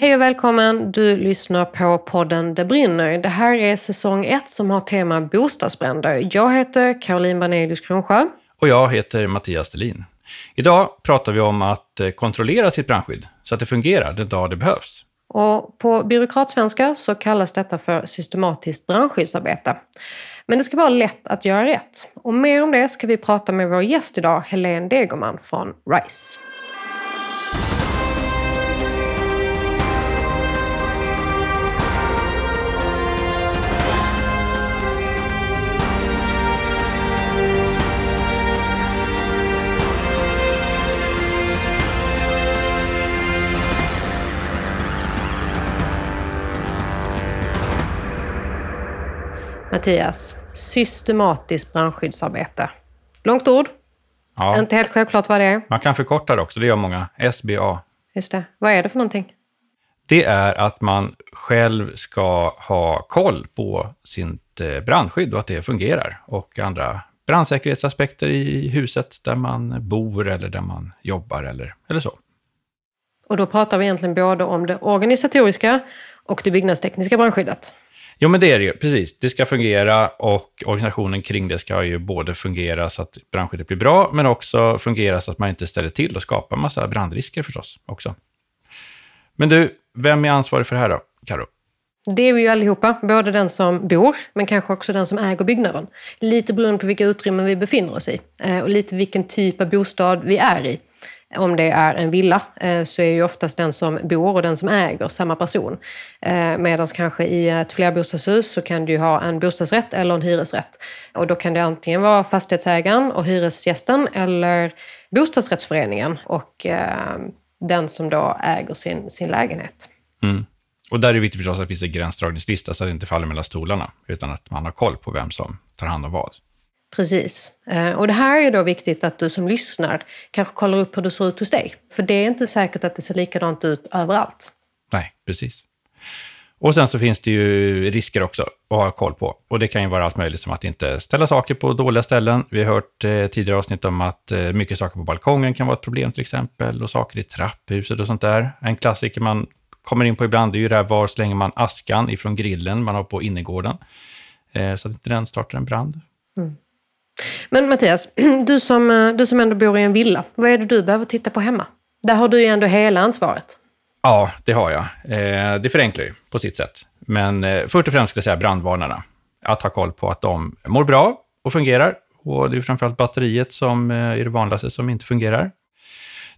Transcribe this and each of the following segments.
Hej och välkommen! Du lyssnar på podden Det brinner. Det här är säsong 1 som har tema bostadsbränder. Jag heter Caroline Banelius Kronsjö. Och jag heter Mattias Stelin. Idag pratar vi om att eh, kontrollera sitt brandskydd så att det fungerar den dag det behövs. Och på byråkratsvenska så kallas detta för systematiskt brandskyddsarbete. Men det ska vara lätt att göra rätt. Och mer om det ska vi prata med vår gäst idag, Helene Degerman från RISE. Mattias, systematiskt brandskyddsarbete. Långt ord. Ja. Inte helt självklart vad det är. Man kan förkorta det också, det gör många. SBA. Just det. Vad är det för någonting? Det är att man själv ska ha koll på sitt eh, brandskydd och att det fungerar. Och andra brandsäkerhetsaspekter i huset där man bor eller där man jobbar eller, eller så. Och då pratar vi egentligen både om det organisatoriska och det byggnadstekniska brandskyddet. Jo, men det är det ju. Precis. Det ska fungera och organisationen kring det ska ju både fungera så att brandskyddet blir bra, men också fungera så att man inte ställer till och skapar massa brandrisker förstås också. Men du, vem är ansvarig för det här då, Karo? Det är vi ju allihopa, både den som bor, men kanske också den som äger byggnaden. Lite beroende på vilka utrymmen vi befinner oss i eh, och lite vilken typ av bostad vi är i. Om det är en villa eh, så är ju oftast den som bor och den som äger samma person. Eh, Medan kanske i ett flerbostadshus så kan du ha en bostadsrätt eller en hyresrätt. Och då kan det antingen vara fastighetsägaren och hyresgästen eller bostadsrättsföreningen och eh, den som då äger sin, sin lägenhet. Mm. Och där är det viktigt förstås att det finns en gränsdragningslista så att det inte faller mellan stolarna, utan att man har koll på vem som tar hand om vad. Precis. Eh, och det här är då viktigt att du som lyssnar kanske kollar upp hur det ser ut hos dig. För det är inte säkert att det ser likadant ut överallt. Nej, precis. Och sen så finns det ju risker också att ha koll på. Och det kan ju vara allt möjligt som att inte ställa saker på dåliga ställen. Vi har hört eh, tidigare avsnitt om att eh, mycket saker på balkongen kan vara ett problem till exempel. Och saker i trapphuset och sånt där. En klassiker man kommer in på ibland är ju det här var slänger man askan ifrån grillen man har på innergården. Eh, så att inte den startar en brand. Mm. Men Mattias, du som, eh, du som ändå bor i en villa, vad är det du behöver titta på hemma? Där har du ju ändå hela ansvaret. Ja, det har jag. Eh, det förenklar ju på sitt sätt. Men eh, först och främst skulle jag säga brandvarnarna. Att ha koll på att de mår bra och fungerar. Och det är framförallt batteriet som eh, är det vanligaste som inte fungerar.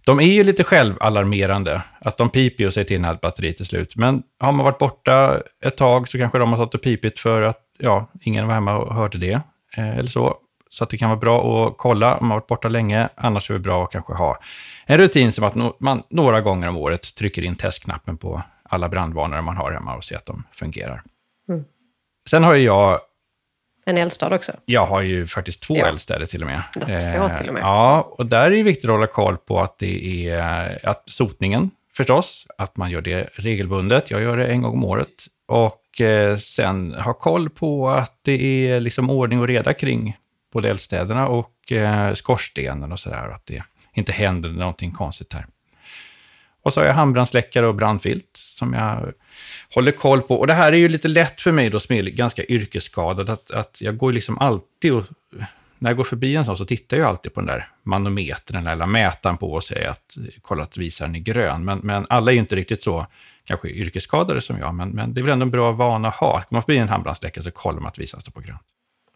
De är ju lite självalarmerande, att de piper och säger till när batteriet är slut. Men har man varit borta ett tag så kanske de har stått och pipit för att ja, ingen var hemma och hörde det. Eh, eller så. Så att det kan vara bra att kolla om man varit borta länge. Annars är det bra att kanske ha en rutin som att man några gånger om året trycker in testknappen på alla brandvarnare man har hemma och ser att de fungerar. Mm. Sen har ju jag... En eldstad också? Jag har ju faktiskt två ja. eldstäder till och med. Två eh, till och med. Ja, och där är det viktigt att hålla koll på att det är att sotningen förstås, att man gör det regelbundet. Jag gör det en gång om året. Och eh, sen ha koll på att det är liksom ordning och reda kring både eldstäderna och eh, skorstenen och sådär. Att det inte händer någonting konstigt här. Och så har jag handbrandsläckare och brandfilt som jag håller koll på. Och det här är ju lite lätt för mig då som är ganska yrkesskadad. Att, att jag går liksom alltid och när jag går förbi en sån så tittar jag alltid på den där manometern, eller mätaren på och säger att kolla att visaren är grön. Men, men alla är ju inte riktigt så kanske yrkesskadade som jag, men, men det är väl ändå en bra vana att ha. Kommer man förbi en handbrandsläckare så kollar man att visaren står på grönt.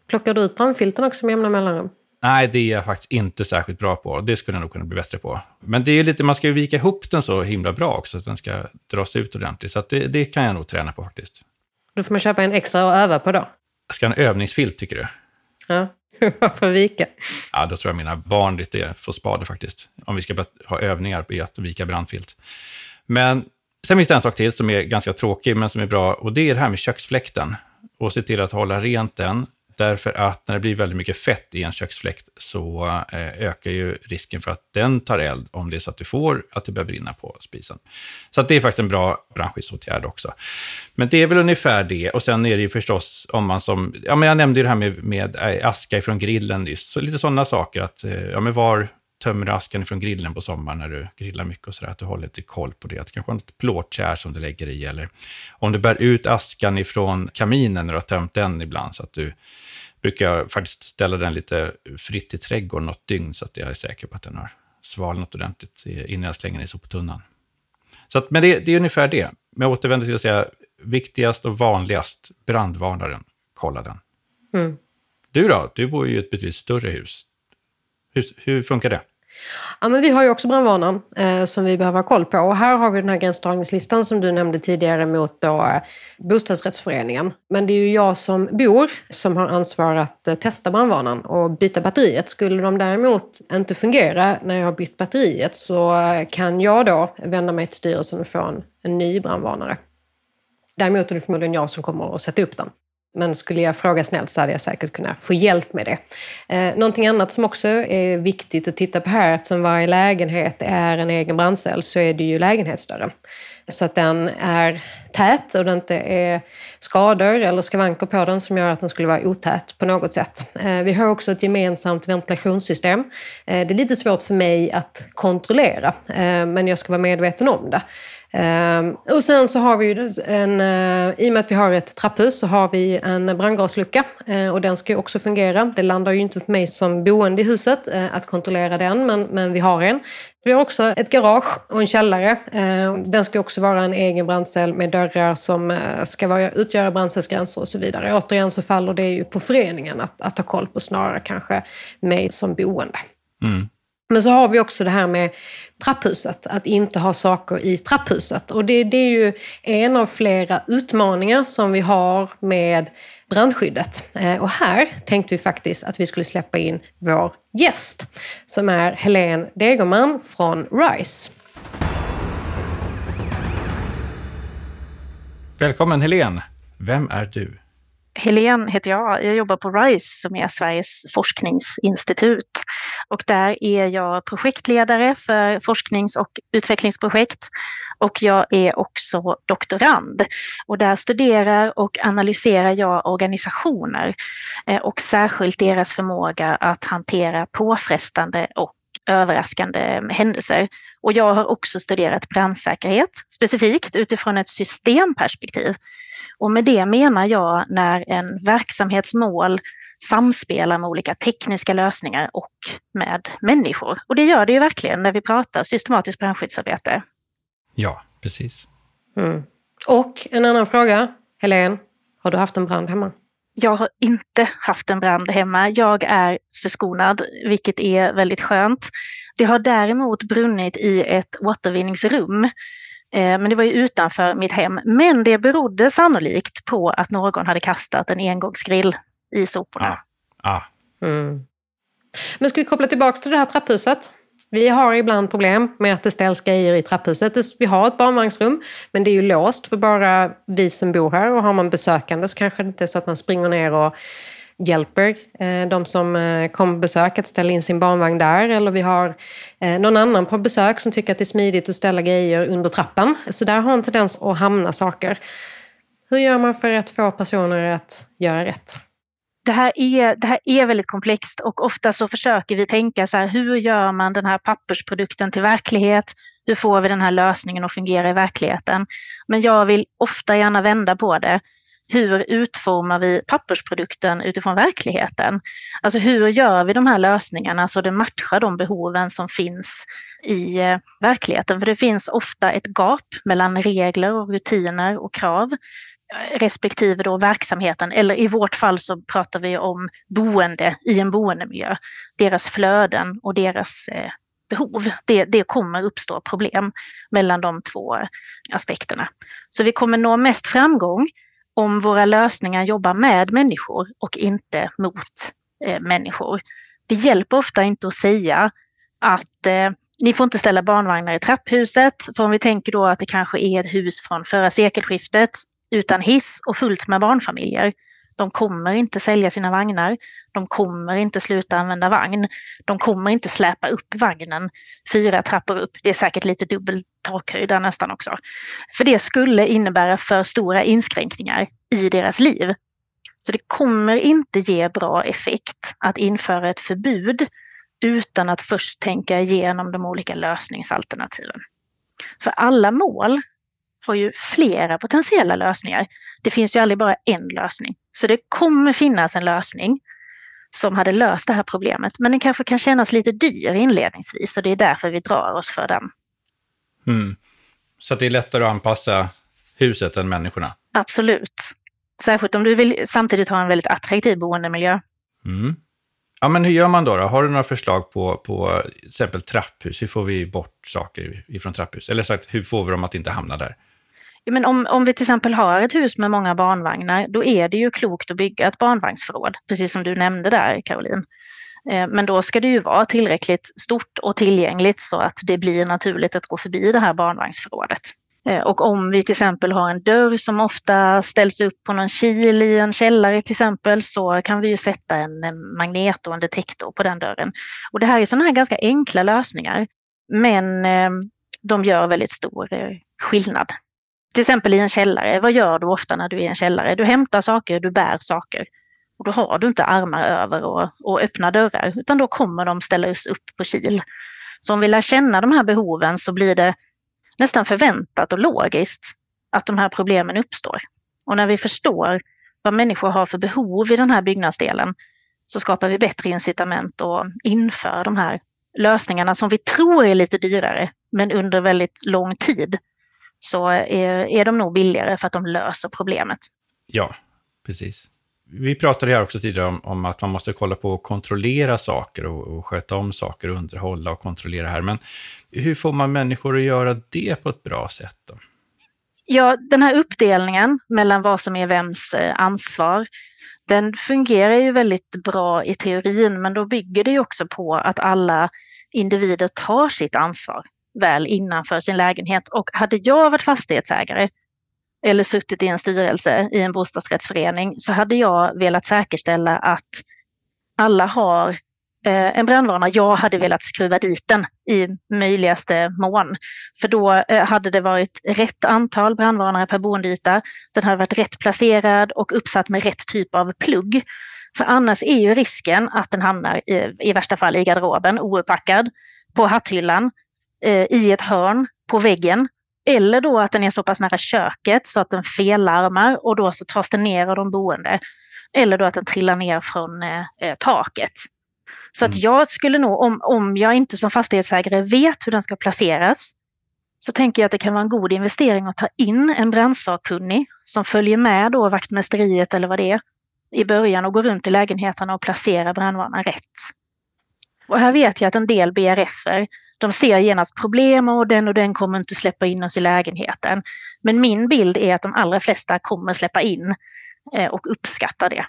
Plockar du ut brandfilten också med jämna mellanrum? Nej, det är jag faktiskt inte särskilt bra på. Det skulle jag nog kunna bli bättre på. Men det är lite, man ska ju vika ihop den så himla bra också, så att den ska dras ut ordentligt. Så det, det, kan jag nog träna på faktiskt. Då får man köpa en extra att öva på då? Ska en övningsfilt, tycker du? Ja, varför vika? Ja, då tror jag mina barn lite får spade faktiskt. Om vi ska ha övningar i att vika brandfilt. Men sen finns det en sak till som är ganska tråkig, men som är bra. Och det är det här med köksfläkten. Och se till att hålla rent den. Därför att när det blir väldigt mycket fett i en köksfläkt så eh, ökar ju risken för att den tar eld om det är så att du får att det börjar brinna på spisen. Så det är faktiskt en bra brandskyddsåtgärd också. Men det är väl ungefär det. Och sen är det ju förstås om man som, ja men jag nämnde ju det här med, med eh, aska från grillen nyss, så lite sådana saker att, eh, ja men var tömmer askan från grillen på sommaren när du grillar mycket och sådär, att du håller lite koll på det. Att kanske har ett plåtkärr som du lägger i, eller om du bär ut askan ifrån kaminen när du har tömt den ibland, så att du brukar faktiskt ställa den lite fritt i trädgården något dygn, så att jag är säker på att den har svalnat ordentligt innan jag slänger den i soptunnan. Så att, men det, det är ungefär det. Men jag återvänder till att säga viktigast och vanligast, brandvarnaren, kolla den. Mm. Du då? Du bor ju i ett betydligt större hus. Hur, hur funkar det? Ja, men vi har ju också brandvarnaren eh, som vi behöver ha koll på. Och här har vi den här gränsdragningslistan som du nämnde tidigare mot då, eh, bostadsrättsföreningen. Men det är ju jag som bor som har ansvar att eh, testa brandvarnaren och byta batteriet. Skulle de däremot inte fungera när jag har bytt batteriet så eh, kan jag då vända mig till styrelsen och få en, en ny brandvarnare. Däremot är det förmodligen jag som kommer att sätta upp den. Men skulle jag fråga snällt så hade jag säkert kunnat få hjälp med det. Eh, någonting annat som också är viktigt att titta på här, eftersom varje lägenhet är en egen brandcell, så är det ju lägenhetsdörren. Så att den är tät och det inte är skador eller skavanker på den som gör att den skulle vara otät på något sätt. Eh, vi har också ett gemensamt ventilationssystem. Eh, det är lite svårt för mig att kontrollera, eh, men jag ska vara medveten om det. Och sen så har vi ju en, i och med att vi har ett trapphus så har vi en brandgaslucka och den ska ju också fungera. Det landar ju inte på mig som boende i huset att kontrollera den, men, men vi har en. Vi har också ett garage och en källare. Eh, den ska också vara en egen brandcell med dörrar som eh, ska vara, utgöra brandcellsgränser och så vidare. Återigen så faller det ju på föreningen att, att ta koll på snarare kanske mig som boende. Mm. Men så har vi också det här med trapphuset, att inte ha saker i trapphuset. Och det, det, är ju en av flera utmaningar som vi har med brandskyddet. Eh, och här tänkte vi faktiskt att vi skulle släppa in vår gäst, som är Helene Degerman från RISE. Välkommen Helene! Vem är du? Helene heter jag. Jag jobbar på RISE som är Sveriges forskningsinstitut. Och där är jag projektledare för forsknings och utvecklingsprojekt. Och jag är också doktorand. Och där studerar och analyserar jag organisationer eh, och särskilt deras förmåga att hantera påfrestande och överraskande händelser. Och jag har också studerat brandsäkerhet specifikt utifrån ett systemperspektiv. Och med det menar jag när en verksamhetsmål samspelar med olika tekniska lösningar och med människor. Och det gör det ju verkligen när vi pratar systematiskt brandskyddsarbete. Ja, precis. Mm. Och en annan fråga, Helene, har du haft en brand hemma? Jag har inte haft en brand hemma. Jag är förskonad, vilket är väldigt skönt. Det har däremot brunnit i ett återvinningsrum. Eh, men det var ju utanför mitt hem. Men det berodde sannolikt på att någon hade kastat en engångsgrill i soporna. Ah. Ah. Mm. Men ska vi koppla tillbaka till det här trapphuset? Vi har ibland problem med att det ställs grejer i trapphuset. Vi har ett barnvagnsrum, men det är ju låst för bara vi som bor här. Och har man besökande så kanske det inte är så att man springer ner och hjälper eh, de som eh, kommer på besök att ställa in sin barnvagn där. Eller vi har eh, någon annan på besök som tycker att det är smidigt att ställa grejer under trappan. Så där har en tendens att hamna saker. Hur gör man för att få personer att göra rätt? Det här, är, det här är väldigt komplext och ofta så försöker vi tänka så här, hur gör man den här pappersprodukten till verklighet? Hur får vi den här lösningen att fungera i verkligheten? Men jag vill ofta gärna vända på det. Hur utformar vi pappersprodukten utifrån verkligheten? Alltså hur gör vi de här lösningarna så det matchar de behoven som finns i eh, verkligheten? För det finns ofta ett gap mellan regler och rutiner och krav respektive då verksamheten, eller i vårt fall så pratar vi om boende i en boendemiljö, deras flöden och deras eh, behov. Det, det kommer uppstå problem mellan de två aspekterna. Så vi kommer nå mest framgång om våra lösningar jobbar med människor och inte mot eh, människor. Det hjälper ofta inte att säga att eh, ni får inte ställa barnvagnar i trapphuset, för om vi tänker då att det kanske är ett hus från förra sekelskiftet utan hiss och fullt med barnfamiljer. De kommer inte sälja sina vagnar. De kommer inte sluta använda vagn. De kommer inte släpa upp vagnen fyra trappor upp. Det är säkert lite dubbel takhöjd där nästan också. För det skulle innebära för stora inskränkningar i deras liv. Så det kommer inte ge bra effekt att införa ett förbud utan att först tänka igenom de olika lösningsalternativen. För alla mål har ju flera potentiella lösningar. Det finns ju aldrig bara en lösning. Så det kommer finnas en lösning som hade löst det här problemet. Men den kanske kan kännas lite dyr inledningsvis och det är därför vi drar oss för den. Mm. Så det är lättare att anpassa huset än människorna? Absolut. Särskilt om du vill samtidigt ha en väldigt attraktiv boendemiljö. Mm. Ja, men hur gör man då, då? Har du några förslag på, på till exempel trapphus? Hur får vi bort saker ifrån trapphus? Eller sagt, hur får vi dem att inte hamna där? Ja, men om, om vi till exempel har ett hus med många barnvagnar, då är det ju klokt att bygga ett barnvagnsförråd, precis som du nämnde där, Caroline. Eh, men då ska det ju vara tillräckligt stort och tillgängligt så att det blir naturligt att gå förbi det här barnvagnsförrådet. Eh, och om vi till exempel har en dörr som ofta ställs upp på någon kil i en källare till exempel så kan vi ju sätta en magnet och en detektor på den dörren. Och det här är sådana här ganska enkla lösningar men eh, de gör väldigt stor skillnad. Till exempel i en källare, vad gör du ofta när du är i en källare? Du hämtar saker, du bär saker. Och då har du inte armar över och, och öppna dörrar, utan då kommer de ställas upp på kil. Så om vi lär känna de här behoven så blir det nästan förväntat och logiskt att de här problemen uppstår. Och när vi förstår vad människor har för behov i den här byggnadsdelen så skapar vi bättre incitament och inför de här lösningarna som vi tror är lite dyrare, men under väldigt lång tid så är, är de nog billigare för att de löser problemet. Ja, precis. Vi pratade här också tidigare om, om, att man måste kolla på och kontrollera saker och, och sköta om saker och underhålla och kontrollera här. Men hur får man människor att göra det på ett bra sätt? Då? Ja, den här uppdelningen mellan vad som är vems eh, ansvar, den fungerar ju väldigt bra i teorin, men då bygger det ju också på att alla individer tar sitt ansvar väl innanför sin lägenhet. Och hade jag varit fastighetsägare eller suttit i en styrelse i en bostadsrättsförening så hade jag velat säkerställa att alla har eh, en brandvarnare. Jag hade velat skruva dit den i möjligaste mån. För då eh, hade det varit rätt antal brandvarnare per boendeyta. Den hade varit rätt placerad och uppsatt med rätt typ av plugg. För annars är ju risken att den hamnar i, i värsta fall i garderoben ouppackad, på hatthyllan, i ett hörn på väggen eller då att den är så pass nära köket så att den fellarmar och då så tas den ner av de boende. Eller då att den trillar ner från eh, eh taket. Så att mm. jag skulle nog, om, om jag inte som fastighetsägare vet hur den ska placeras, så tänker jag att det kan vara en god investering att ta in en brandsakkunnig som följer med då vaktmästeriet eller vad det är i början och går runt i lägenheterna och placerar brandvarnaren rätt. Och här vet jag att en del BRFer de ser genast problem och den och den kommer inte släppa in oss i lägenheten. Men min bild är att de allra flesta kommer släppa in eh, och uppskattar det.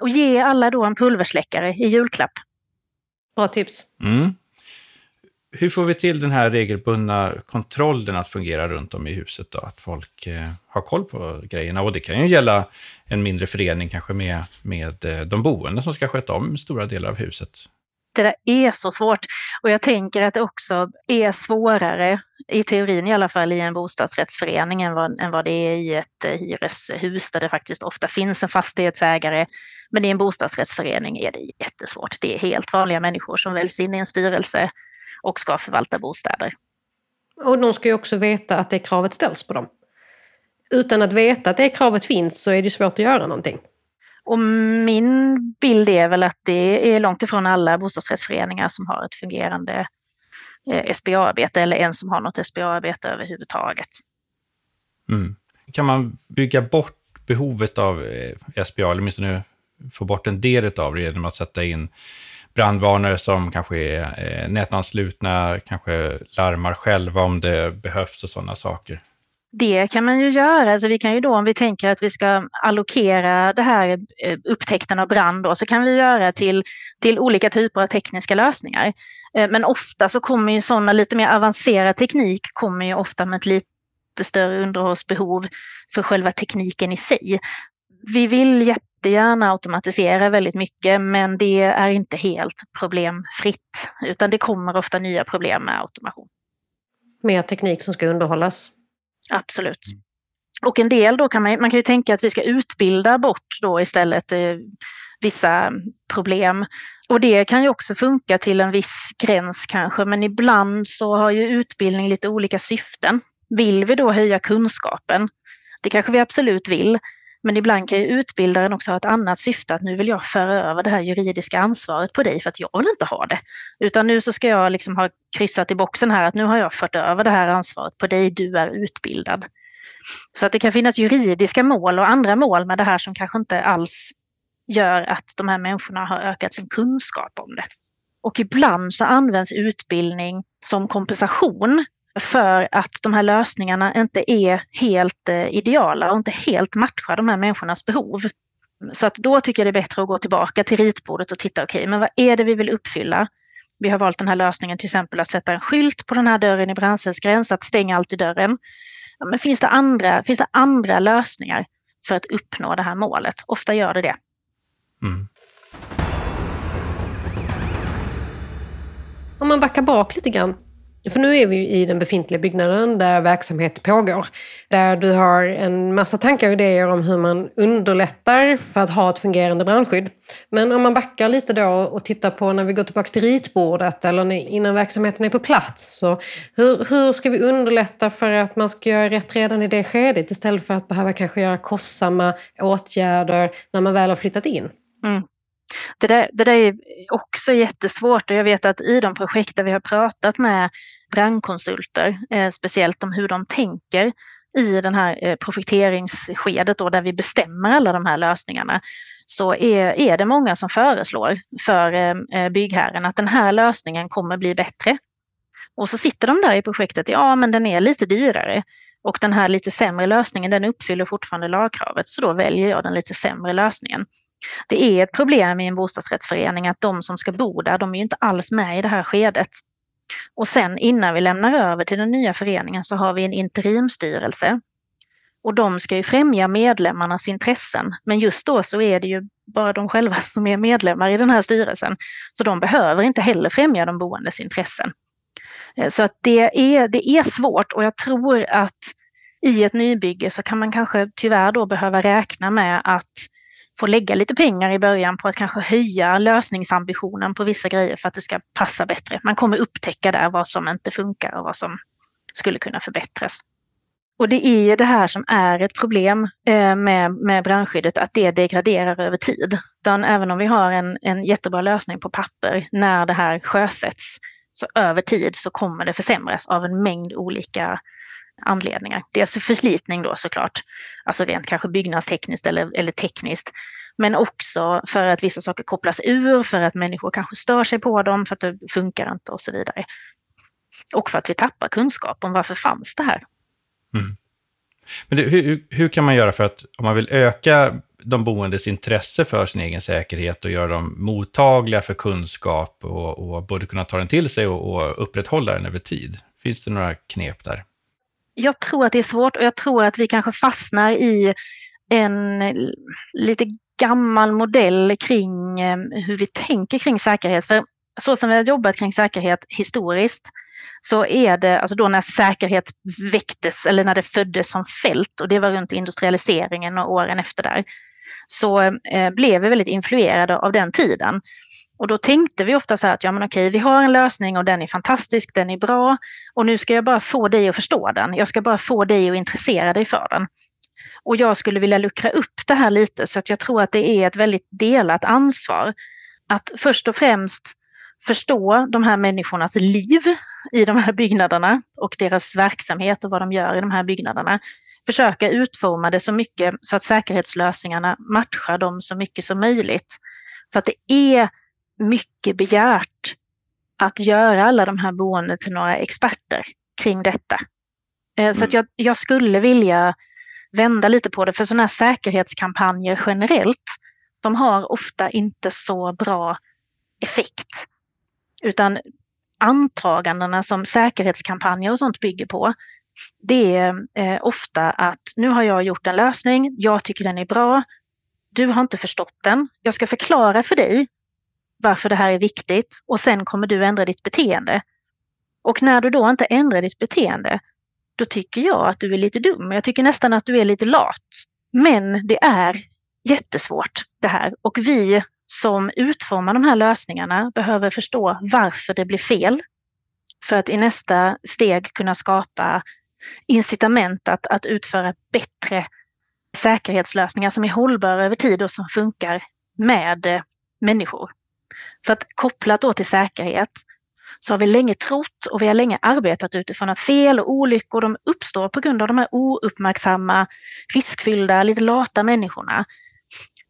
Och ge alla då en pulversläckare i julklapp. Bra tips. Mm. Hur får vi till den här regelbundna kontrollen att fungera runt om i huset då? Att folk eh, har koll på grejerna. Och det kan ju gälla en mindre förening kanske med, med eh, de boende som ska sköta om stora delar av huset det där är så svårt. Och jag tänker att det också är svårare, i teorin i alla fall, i en bostadsrättsförening än vad, än vad det är i ett eh, hyreshus där det faktiskt ofta finns en fastighetsägare. Men i en bostadsrättsförening är det jättesvårt. Det är helt vanliga människor som väljs in i en styrelse och ska förvalta bostäder. Och de ska ju också veta att det kravet ställs på dem. Utan att veta att det kravet finns så är det svårt att göra någonting. Och min bild är väl att det är långt ifrån alla bostadsrättsföreningar som har ett fungerande eh, SBA-arbete eller en som har något SBA-arbete överhuvudtaget. Mm. Kan man bygga bort behovet av eh, SBA, eller åtminstone få bort en del av det genom att sätta in brandvarnare som kanske är eh, nätanslutna, kanske larmar själva om det behövs och sådana saker? Det kan man ju göra. Alltså vi kan ju då, om vi tänker att vi ska allokera det här eh, upptäckten av brand, då, så kan vi göra till, till olika typer av tekniska lösningar. Eh, men ofta så kommer ju sådana lite mer avancerad teknik kommer ju ofta med ett lite större underhållsbehov för själva tekniken i sig. Vi vill jättegärna automatisera väldigt mycket, men det är inte helt problemfritt, utan det kommer ofta nya problem med automation. Mer teknik som ska underhållas? Absolut. Mm. Och en del då kan man, man kan ju tänka att vi ska utbilda bort då istället eh, vissa problem Och det kan ju också funka till en viss gräns kanske, men ibland så har ju utbildning lite olika syften. Vill vi då höja kunskapen? Det kanske vi absolut vill, men ibland kan ju utbildaren också ha ett annat syfte, att nu vill jag föra över det här juridiska ansvaret på dig för att jag vill inte ha det. Utan nu så ska jag liksom ha kryssat i boxen här att nu har jag fört över det här ansvaret på dig, du är utbildad. Så att det kan finnas juridiska mål och andra mål med det här som kanske inte alls gör att de här människorna har ökat sin kunskap om det. Och ibland så används utbildning som kompensation för att de här lösningarna inte är helt eh, ideala och inte helt matchar de här människornas behov. Så att då tycker jag det är bättre att gå tillbaka till ritbordet och titta, okej, okay, men vad är det vi vill uppfylla? Vi har valt den här lösningen till exempel att sätta en skylt på den här dörren i brandcellsgräns, att stänga alltid dörren. Men finns det, andra, finns det andra lösningar för att uppnå det här målet? Ofta gör det det. Mm. Om man backar bak lite grann. För nu är vi i den befintliga byggnaden där verksamhet pågår. Där du har en massa tankar och idéer om hur man underlättar för att ha ett fungerande brandskydd. Men om man backar lite då och tittar på när vi går tillbaka till ritbordet eller innan verksamheten är på plats. Så hur, hur ska vi underlätta för att man ska göra rätt redan i det skedet istället för att behöva kanske göra kostsamma åtgärder när man väl har flyttat in? Mm. Det där, det där är också jättesvårt och jag vet att i de projekt där vi har pratat med brandkonsulter, eh, speciellt om hur de tänker i den här eh, projekteringsskedet då, där vi bestämmer alla de här lösningarna, så är, är det många som föreslår för eh, eh byggherren att den här lösningen kommer bli bättre. Och så sitter de där i projektet, ja men den är lite dyrare och den här lite sämre lösningen den uppfyller fortfarande lagkravet så då väljer jag den lite sämre lösningen. Det är ett problem i en bostadsrättsförening att de som ska bo där, de är inte alls med i det här skedet. Och sen innan vi lämnar över till den nya föreningen så har vi en interimstyrelse. Och de ska ju främja medlemmarnas intressen. Men just då så är det ju bara de själva som är medlemmar i den här styrelsen. Så de behöver inte heller främja de boendes intressen. Eh, så att det är, det är svårt och jag tror att i ett nybygge så kan man kanske tyvärr då behöva räkna med att få lägga lite pengar i början på att kanske höja lösningsambitionen på vissa grejer för att det ska passa bättre. Man kommer upptäcka där vad som inte funkar och vad som skulle kunna förbättras. Och det är det här som är ett problem eh, med, med brandskyddet, att det degraderar över tid. Utan även om vi har en, en jättebra lösning på papper när det här sjösätts, så över tid så kommer det försämras av en mängd olika anledningar. Dels förslitning då såklart, alltså rent kanske byggnadstekniskt eller, eller tekniskt. Men också för att vissa saker kopplas ur, för att människor kanske stör sig på dem, för att det funkar inte och så vidare. Och för att vi tappar kunskap om varför fanns det här. Mm. Men det, hur, hur kan man göra för att, om man vill öka de boendes intresse för sin egen säkerhet och göra dem mottagliga för kunskap och, och både kunna ta den till sig och, och upprätthålla den över tid? Finns det några knep där? Jag tror att det är svårt och jag tror att vi kanske fastnar i en lite gammal modell kring eh, hur vi tänker kring säkerhet. För så som vi har jobbat kring säkerhet historiskt så är det, alltså då när säkerhet väcktes eller när det föddes som fält och det var runt industrialiseringen och åren efter där, så eh, blev vi väldigt influerade av den tiden. Och då tänkte vi ofta så här att ja men okej, vi har en lösning och den är fantastisk, den är bra och nu ska jag bara få dig att förstå den. Jag ska bara få dig att intressera dig för den. Och jag skulle vilja luckra upp det här lite så att jag tror att det är ett väldigt delat ansvar. Att först och främst förstå de här människornas liv i de här byggnaderna och deras verksamhet och vad de gör i de här byggnaderna. Försöka utforma det så mycket så att säkerhetslösningarna matchar dem så mycket som möjligt. För att det är mycket begärt att göra alla de här boendena till några experter kring detta. Mm. Så att mm. jag, jag, skulle vilja vända lite på det, för sådana här säkerhetskampanjer generellt, de har ofta inte så bra effekt. Utan antagandena som säkerhetskampanjer och sånt bygger på, det är eh, ofta att nu har jag gjort en lösning, jag tycker den är bra, du har inte förstått den, jag ska förklara för dig varför det här är viktigt och sen kommer du ändra ditt beteende. Och när du då inte ändrar ditt beteende, då tycker jag att du är lite dum. Jag tycker nästan att du är lite lat. Men det är jättesvårt det här och vi som utformar de här lösningarna behöver förstå varför det blir fel. För att i nästa steg kunna skapa incitament att, att utföra bättre säkerhetslösningar som är hållbara över tid och som funkar med eh, människor. För att kopplat då till säkerhet så har vi länge trott och vi har länge arbetat utifrån att fel och olyckor de uppstår på grund av de här ouppmärksamma, riskfyllda, lite lata människorna.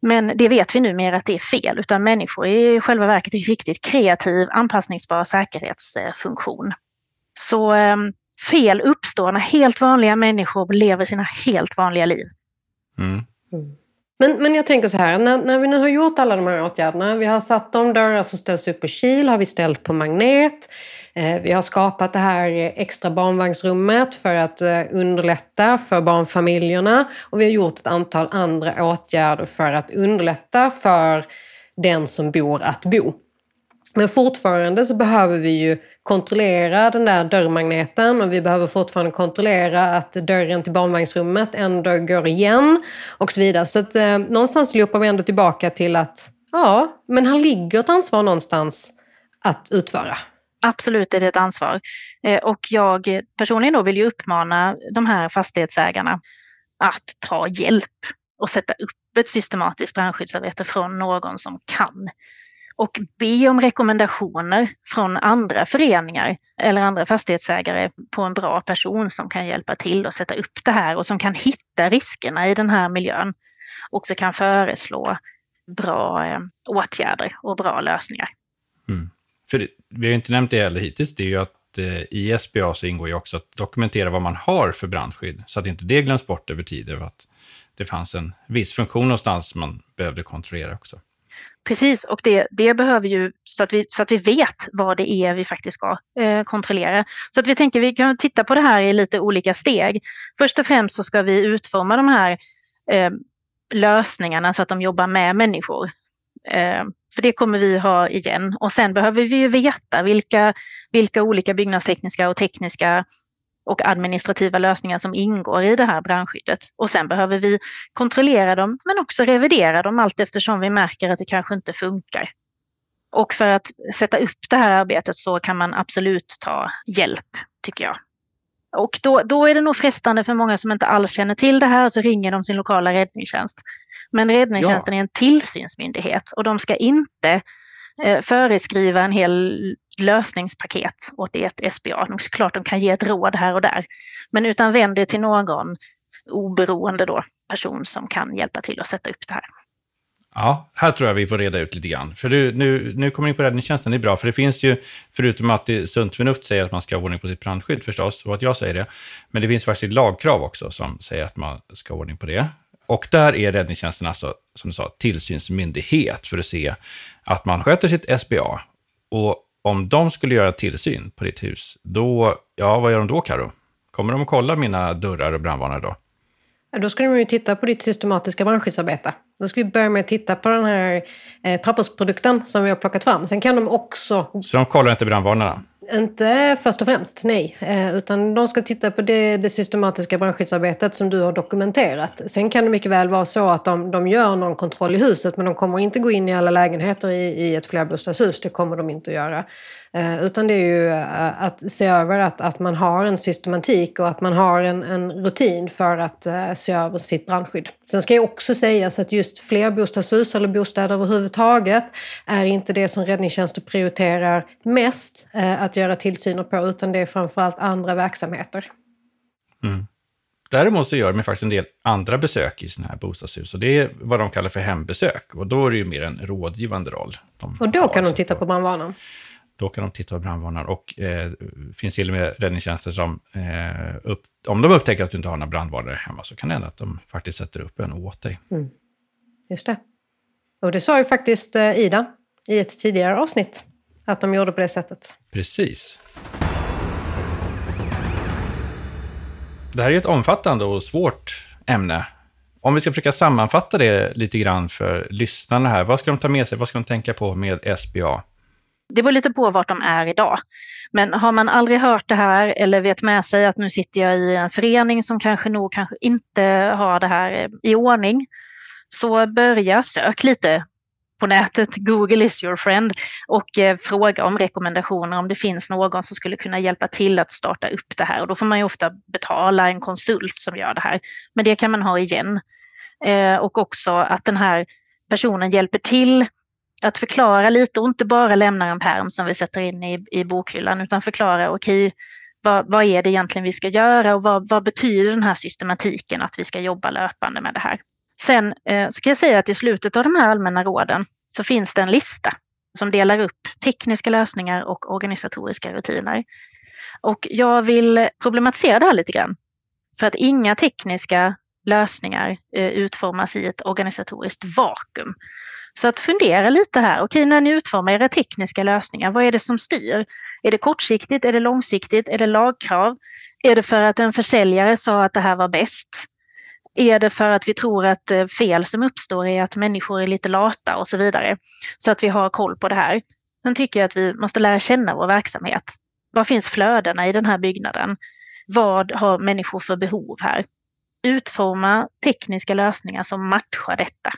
Men det vet vi numera att det är fel, utan människor är i själva verket en riktigt kreativ, anpassningsbar säkerhetsfunktion. Så eh, fel uppstår när helt vanliga människor lever sina helt vanliga liv. Mm. Mm. Men, men jag tänker så här, när, när vi nu har gjort alla de här åtgärderna, vi har satt de dörrar som ställs upp på kil, har vi ställt på magnet, eh, vi har skapat det här extra barnvagnsrummet för att eh, underlätta för barnfamiljerna och vi har gjort ett antal andra åtgärder för att underlätta för den som bor att bo. Men fortfarande så behöver vi ju kontrollera den där dörrmagneten och vi behöver fortfarande kontrollera att dörren till barnvagnsrummet ändå går igen och så vidare. Så att eh, någonstans loopar vi ändå tillbaka till att ja, men här ligger ett ansvar någonstans att utföra. Absolut är det ett ansvar. Eh, och jag personligen då vill ju uppmana de här fastighetsägarna att ta hjälp och sätta upp ett systematiskt brandskyddsarbete från någon som kan och be om rekommendationer från andra föreningar eller andra fastighetsägare på en bra person som kan hjälpa till att sätta upp det här och som kan hitta riskerna i den här miljön. Och också kan föreslå bra eh, åtgärder och bra lösningar. Mm. För det, vi har inte nämnt det heller hittills, det är ju att eh, i SBA så ingår ju också att dokumentera vad man har för brandskydd, så att inte det glöms bort över tid, över att det fanns en viss funktion någonstans man behövde kontrollera också. Precis, och det, det behöver ju så att, vi, så att vi vet vad det är vi faktiskt ska eh, kontrollera. Så att vi tänker vi kan titta på det här i lite olika steg. Först och främst så ska vi utforma de här eh, lösningarna så att de jobbar med människor. Eh, för det kommer vi ha igen. Och sen behöver vi ju veta vilka, vilka olika byggnadstekniska och tekniska och administrativa lösningar som ingår i det här brandskyddet. Och sen behöver vi kontrollera dem men också revidera dem allt eftersom vi märker att det kanske inte funkar. Och för att sätta upp det här arbetet så kan man absolut ta hjälp, tycker jag. Och då, då är det nog frestande för många som inte alls känner till det här så ringer de sin lokala räddningstjänst. Men räddningstjänsten ja. är en tillsynsmyndighet och de ska inte Eh, föreskriva en hel lösningspaket åt ett SBA. De, klart de kan ge ett råd här och där. Men utan vänd det till någon oberoende då, person som kan hjälpa till att sätta upp det här. Ja, här tror jag vi får reda ut lite grann. För du, nu, nu kommer in på räddningstjänsten, det är bra. För det finns ju, förutom att det, sunt förnuft säger att man ska ha ordning på sitt brandskydd förstås, och att jag säger det, men det finns faktiskt ett lagkrav också som säger att man ska ha ordning på det. Och där är räddningstjänsten alltså, som du sa, tillsynsmyndighet för att se att man sköter sitt SBA. Och om de skulle göra tillsyn på ditt hus, då, ja, vad gör de då, Karo? Kommer de att kolla mina dörrar och brandvarnare då? Ja, då ska de ju titta på ditt systematiska brandskyddsarbete. Då ska vi börja med att titta på den här eh, pappersprodukten som vi har plockat fram. Sen kan de också... Så de kollar inte brandvarnarna? Inte först och främst, nej. Eh, utan de ska titta på det, det, systematiska brandskyddsarbetet som du har dokumenterat. Sen kan det mycket väl vara så att de, de gör någon kontroll i huset men de kommer inte gå in i alla lägenheter i, i ett flerbostadshus. Det kommer de inte att göra. Eh, utan det är ju eh, att se över att, att man har en systematik och att man har en, en rutin för att uh, se över sitt brandskydd. Sen ska jag också sägas att just flerbostadshus eller bostäder överhuvudtaget är inte det som räddningstjänsten prioriterar mest att göra tillsyner på utan det är framförallt andra verksamheter. Mm. Däremot så gör de faktiskt en del andra besök i sådana här bostadshus. Och det är vad de kallar för hembesök. Och då är det ju mer en rådgivande roll. och då kan de titta på brandvarnaren? Då kan de titta på brandvarnare och eh, finns till och med räddningstjänster som, eh, upp, om de upptäcker att du inte har några brandvarnare hemma, så kan det hända att de faktiskt sätter upp en åt dig. Mm. Just det. Och det sa ju faktiskt eh, Ida i ett tidigare avsnitt, att de gjorde på det sättet. Precis. Det här är ett omfattande och svårt ämne. Om vi ska försöka sammanfatta det lite grann för lyssnarna här, vad ska de ta med sig, vad ska de tänka på med SBA? Det beror lite på vart de är idag. Men har man aldrig hört det här eller vet med sig att nu sitter jag i en förening som kanske nog kanske inte har det här eh, i ordning, så börja sök lite på nätet, Google is your friend, och eh, fråga om rekommendationer om det finns någon som skulle kunna hjälpa till att starta upp det här. Och då får man ju ofta betala en konsult som gör det här. Men det kan man ha igen. Eh, och också att den här personen hjälper till att förklara lite och inte bara lämna en perm som vi sätter in i, i bokhyllan utan förklara okej, okay, vad, vad, är det egentligen vi ska göra och vad, vad, betyder den här systematiken att vi ska jobba löpande med det här. Sen eh, så kan jag säga att i slutet av de här allmänna råden så finns det en lista som delar upp tekniska lösningar och organisatoriska rutiner. Och jag vill problematisera det här lite grann. För att inga tekniska lösningar eh, utformas i ett organisatoriskt vakuum. Så att fundera lite här, okej när ni utformar era tekniska lösningar, vad är det som styr? Är det kortsiktigt, är det långsiktigt, är det lagkrav? Är det för att en försäljare sa att det här var bäst? Är det för att vi tror att eh, fel som uppstår är att människor är lite lata och så vidare? Så att vi har koll på det här. Sen tycker jag att vi måste lära känna vår verksamhet. Vad finns flödena i den här byggnaden? Vad har människor för behov här? Utforma tekniska lösningar som matchar detta.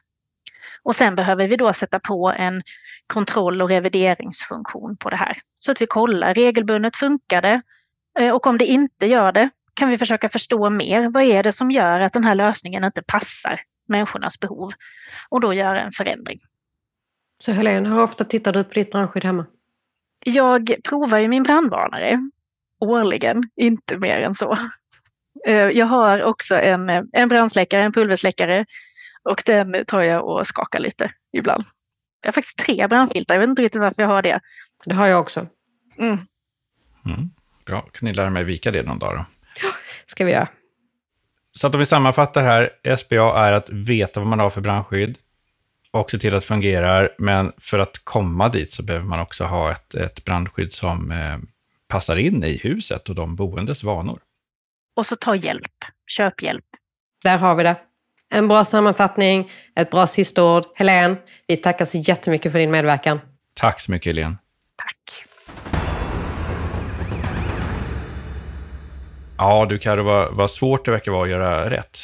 Och sen behöver vi då sätta på en kontroll och revideringsfunktion på det här. Så att vi kollar regelbundet, funkar det? Eh, och om det inte gör det, kan vi försöka förstå mer. Vad är det som gör att den här lösningen inte passar människornas behov? Och då göra en förändring. Så Helene, hur ofta tittar du på ditt brandskydd hemma? Jag provar ju min brandvarnare årligen, inte mer än så. Eh, jag har också en, en brandsläckare, en pulversläckare och den tar jag och skakar lite ibland. Jag har faktiskt tre brandfiltar, jag vet inte riktigt varför jag har det. Det har jag också. Mm. Mm. Bra, kan ni lära mig vika det någon dag då? Ja, ska vi göra. Så att om vi sammanfattar här, SBA är att veta vad man har för brandskydd och se till att det fungerar, men för att komma dit så behöver man också ha ett, ett brandskydd som eh, passar in i huset och de boendes vanor. Och så ta hjälp, köp hjälp. Där har vi det. En bra sammanfattning, ett bra sista ord. Helene, vi tackar så jättemycket för din medverkan. Tack så mycket, Helene. Tack. Ja, du Carro, vad, vad svårt det verkar vara att göra rätt.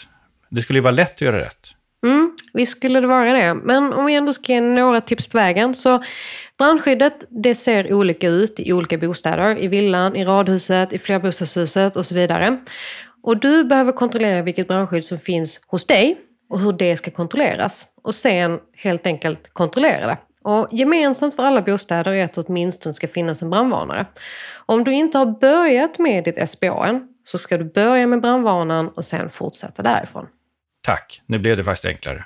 Det skulle ju vara lätt att göra rätt. Mm, visst skulle det vara det. Men om vi ändå ska ge några tips på vägen. Så brandskyddet det ser olika ut i olika bostäder. I villan, i radhuset, i flerbostadshuset och så vidare. Och du behöver kontrollera vilket brandskydd som finns hos dig och hur det ska kontrolleras. Och sen helt enkelt kontrollera det. Och gemensamt för alla bostäder är att det åtminstone ska finnas en brandvarnare. Om du inte har börjat med ditt SBA än, så ska du börja med brandvarnaren och sen fortsätta därifrån. Tack, nu blev det faktiskt enklare.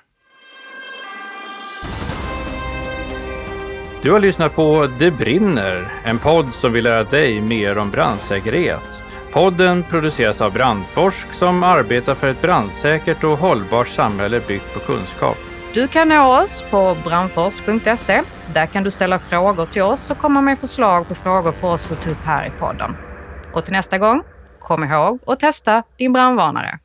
Du har lyssnat på Det brinner, en podd som vill lära dig mer om brandsäkerhet. Podden produceras av Brandforsk som arbetar för ett brandsäkert och hållbart samhälle byggt på kunskap. Du kan nå oss på brandforsk.se. Där kan du ställa frågor till oss och komma med förslag på frågor för oss att ta upp här i podden. Och till nästa gång, kom ihåg att testa din brandvarnare.